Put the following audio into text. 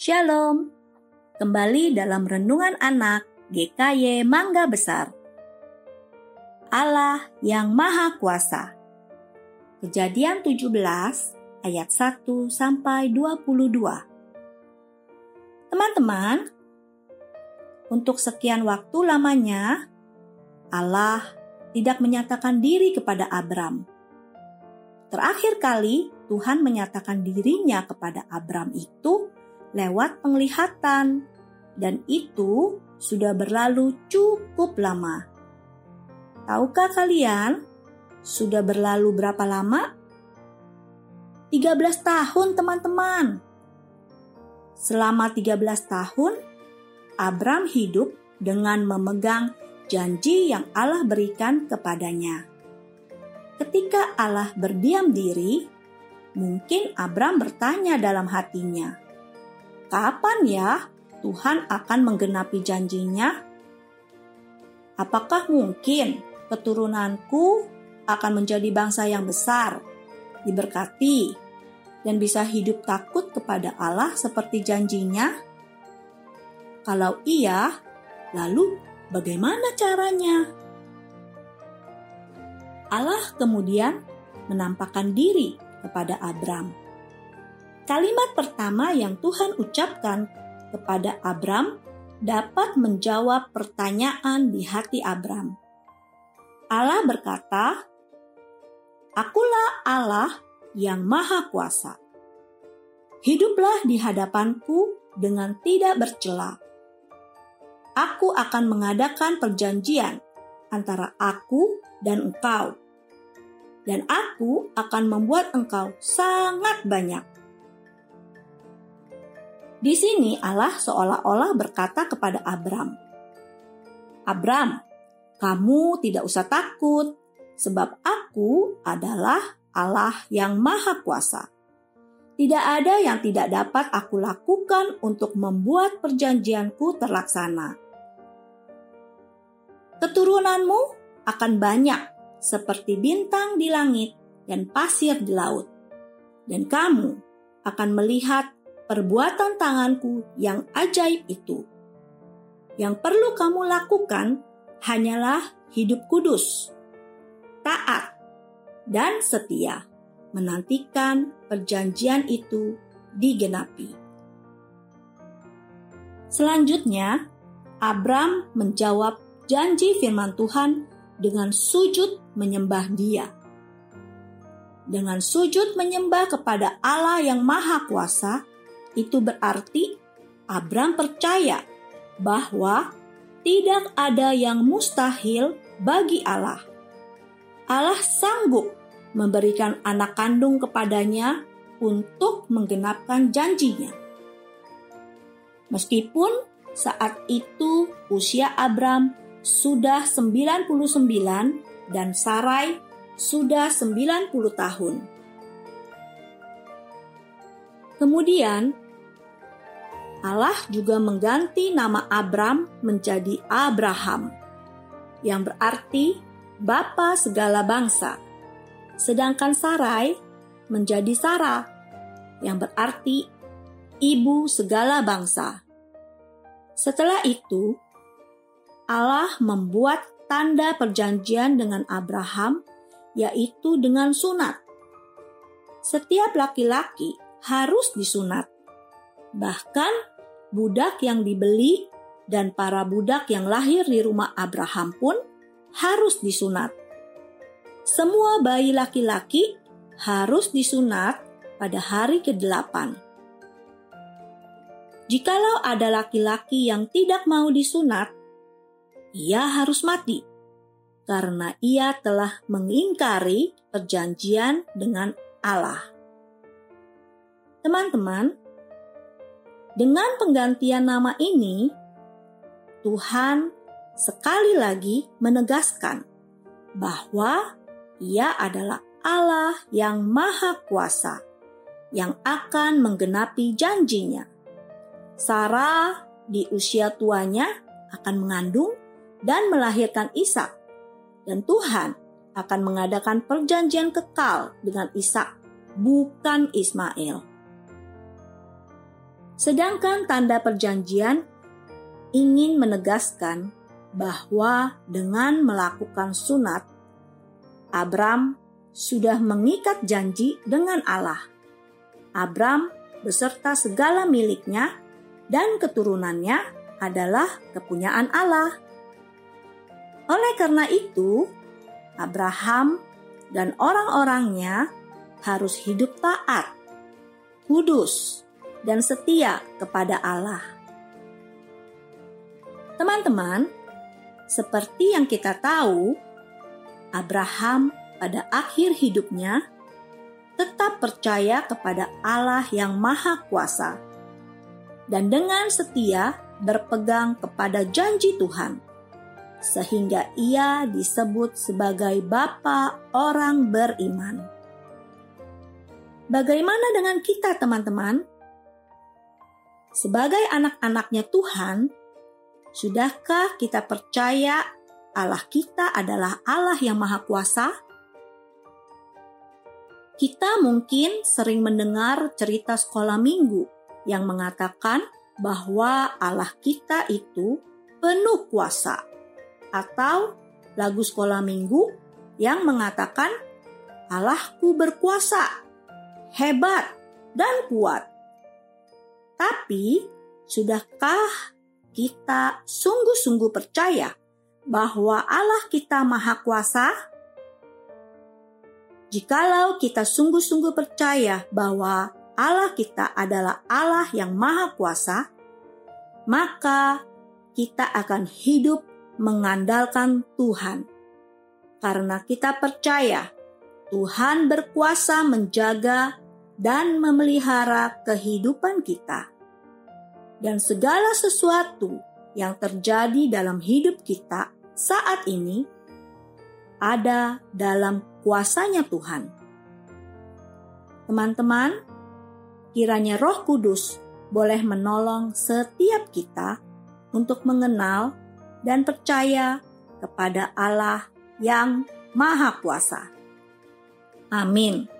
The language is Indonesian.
Shalom. Kembali dalam renungan anak GKY Mangga Besar. Allah yang Maha Kuasa. Kejadian 17 ayat 1 sampai 22. Teman-teman, untuk sekian waktu lamanya Allah tidak menyatakan diri kepada Abram. Terakhir kali Tuhan menyatakan dirinya kepada Abram itu lewat penglihatan, dan itu sudah berlalu cukup lama. Tahukah kalian sudah berlalu berapa lama? 13 tahun teman-teman. Selama 13 tahun, Abram hidup dengan memegang janji yang Allah berikan kepadanya. Ketika Allah berdiam diri, mungkin Abram bertanya dalam hatinya, kapan ya Tuhan akan menggenapi janjinya? Apakah mungkin keturunanku akan menjadi bangsa yang besar, diberkati, dan bisa hidup takut kepada Allah seperti janjinya? Kalau iya, lalu bagaimana caranya? Allah kemudian menampakkan diri kepada Abram Kalimat pertama yang Tuhan ucapkan kepada Abram dapat menjawab pertanyaan di hati Abram. Allah berkata, "Akulah Allah yang Maha Kuasa. Hiduplah di hadapanku dengan tidak bercela. Aku akan mengadakan perjanjian antara aku dan engkau, dan aku akan membuat engkau sangat banyak." Di sini Allah seolah-olah berkata kepada Abram, "Abram, kamu tidak usah takut, sebab Aku adalah Allah yang Maha Kuasa. Tidak ada yang tidak dapat Aku lakukan untuk membuat perjanjianku terlaksana. Keturunanmu akan banyak, seperti bintang di langit dan pasir di laut, dan kamu akan melihat perbuatan tanganku yang ajaib itu. Yang perlu kamu lakukan hanyalah hidup kudus, taat, dan setia, menantikan perjanjian itu digenapi. Selanjutnya, Abram menjawab janji firman Tuhan dengan sujud menyembah Dia. Dengan sujud menyembah kepada Allah yang Maha Kuasa, itu berarti Abram percaya bahwa tidak ada yang mustahil bagi Allah. Allah sanggup memberikan anak kandung kepadanya untuk menggenapkan janjinya. Meskipun saat itu usia Abram sudah 99 dan Sarai sudah 90 tahun. Kemudian Allah juga mengganti nama Abram menjadi Abraham, yang berarti bapa segala bangsa. Sedangkan Sarai menjadi Sarah, yang berarti ibu segala bangsa. Setelah itu, Allah membuat tanda perjanjian dengan Abraham, yaitu dengan sunat. Setiap laki-laki harus disunat. Bahkan budak yang dibeli dan para budak yang lahir di rumah Abraham pun harus disunat. Semua bayi laki-laki harus disunat pada hari ke-8. Jikalau ada laki-laki yang tidak mau disunat, ia harus mati karena ia telah mengingkari perjanjian dengan Allah. Teman-teman, dengan penggantian nama ini, Tuhan sekali lagi menegaskan bahwa Ia adalah Allah yang Maha Kuasa yang akan menggenapi janjinya. Sarah di usia tuanya akan mengandung dan melahirkan Ishak, dan Tuhan akan mengadakan perjanjian kekal dengan Ishak, bukan Ismail. Sedangkan tanda perjanjian ingin menegaskan bahwa dengan melakukan sunat, Abram sudah mengikat janji dengan Allah. Abram beserta segala miliknya dan keturunannya adalah kepunyaan Allah. Oleh karena itu, Abraham dan orang-orangnya harus hidup taat, kudus, dan setia kepada Allah. Teman-teman, seperti yang kita tahu, Abraham pada akhir hidupnya tetap percaya kepada Allah yang Maha Kuasa dan dengan setia berpegang kepada janji Tuhan, sehingga ia disebut sebagai Bapa orang beriman. Bagaimana dengan kita, teman-teman? Sebagai anak-anaknya Tuhan, sudahkah kita percaya Allah kita adalah Allah yang Maha Kuasa? Kita mungkin sering mendengar cerita sekolah minggu yang mengatakan bahwa Allah kita itu penuh kuasa, atau lagu sekolah minggu yang mengatakan Allahku berkuasa, hebat, dan kuat. Tapi, sudahkah kita sungguh-sungguh percaya bahwa Allah kita Maha Kuasa? Jikalau kita sungguh-sungguh percaya bahwa Allah kita adalah Allah yang Maha Kuasa, maka kita akan hidup mengandalkan Tuhan. Karena kita percaya Tuhan berkuasa menjaga dan memelihara kehidupan kita. Dan segala sesuatu yang terjadi dalam hidup kita saat ini ada dalam kuasanya Tuhan. Teman-teman, kiranya Roh Kudus boleh menolong setiap kita untuk mengenal dan percaya kepada Allah yang Maha Kuasa. Amin.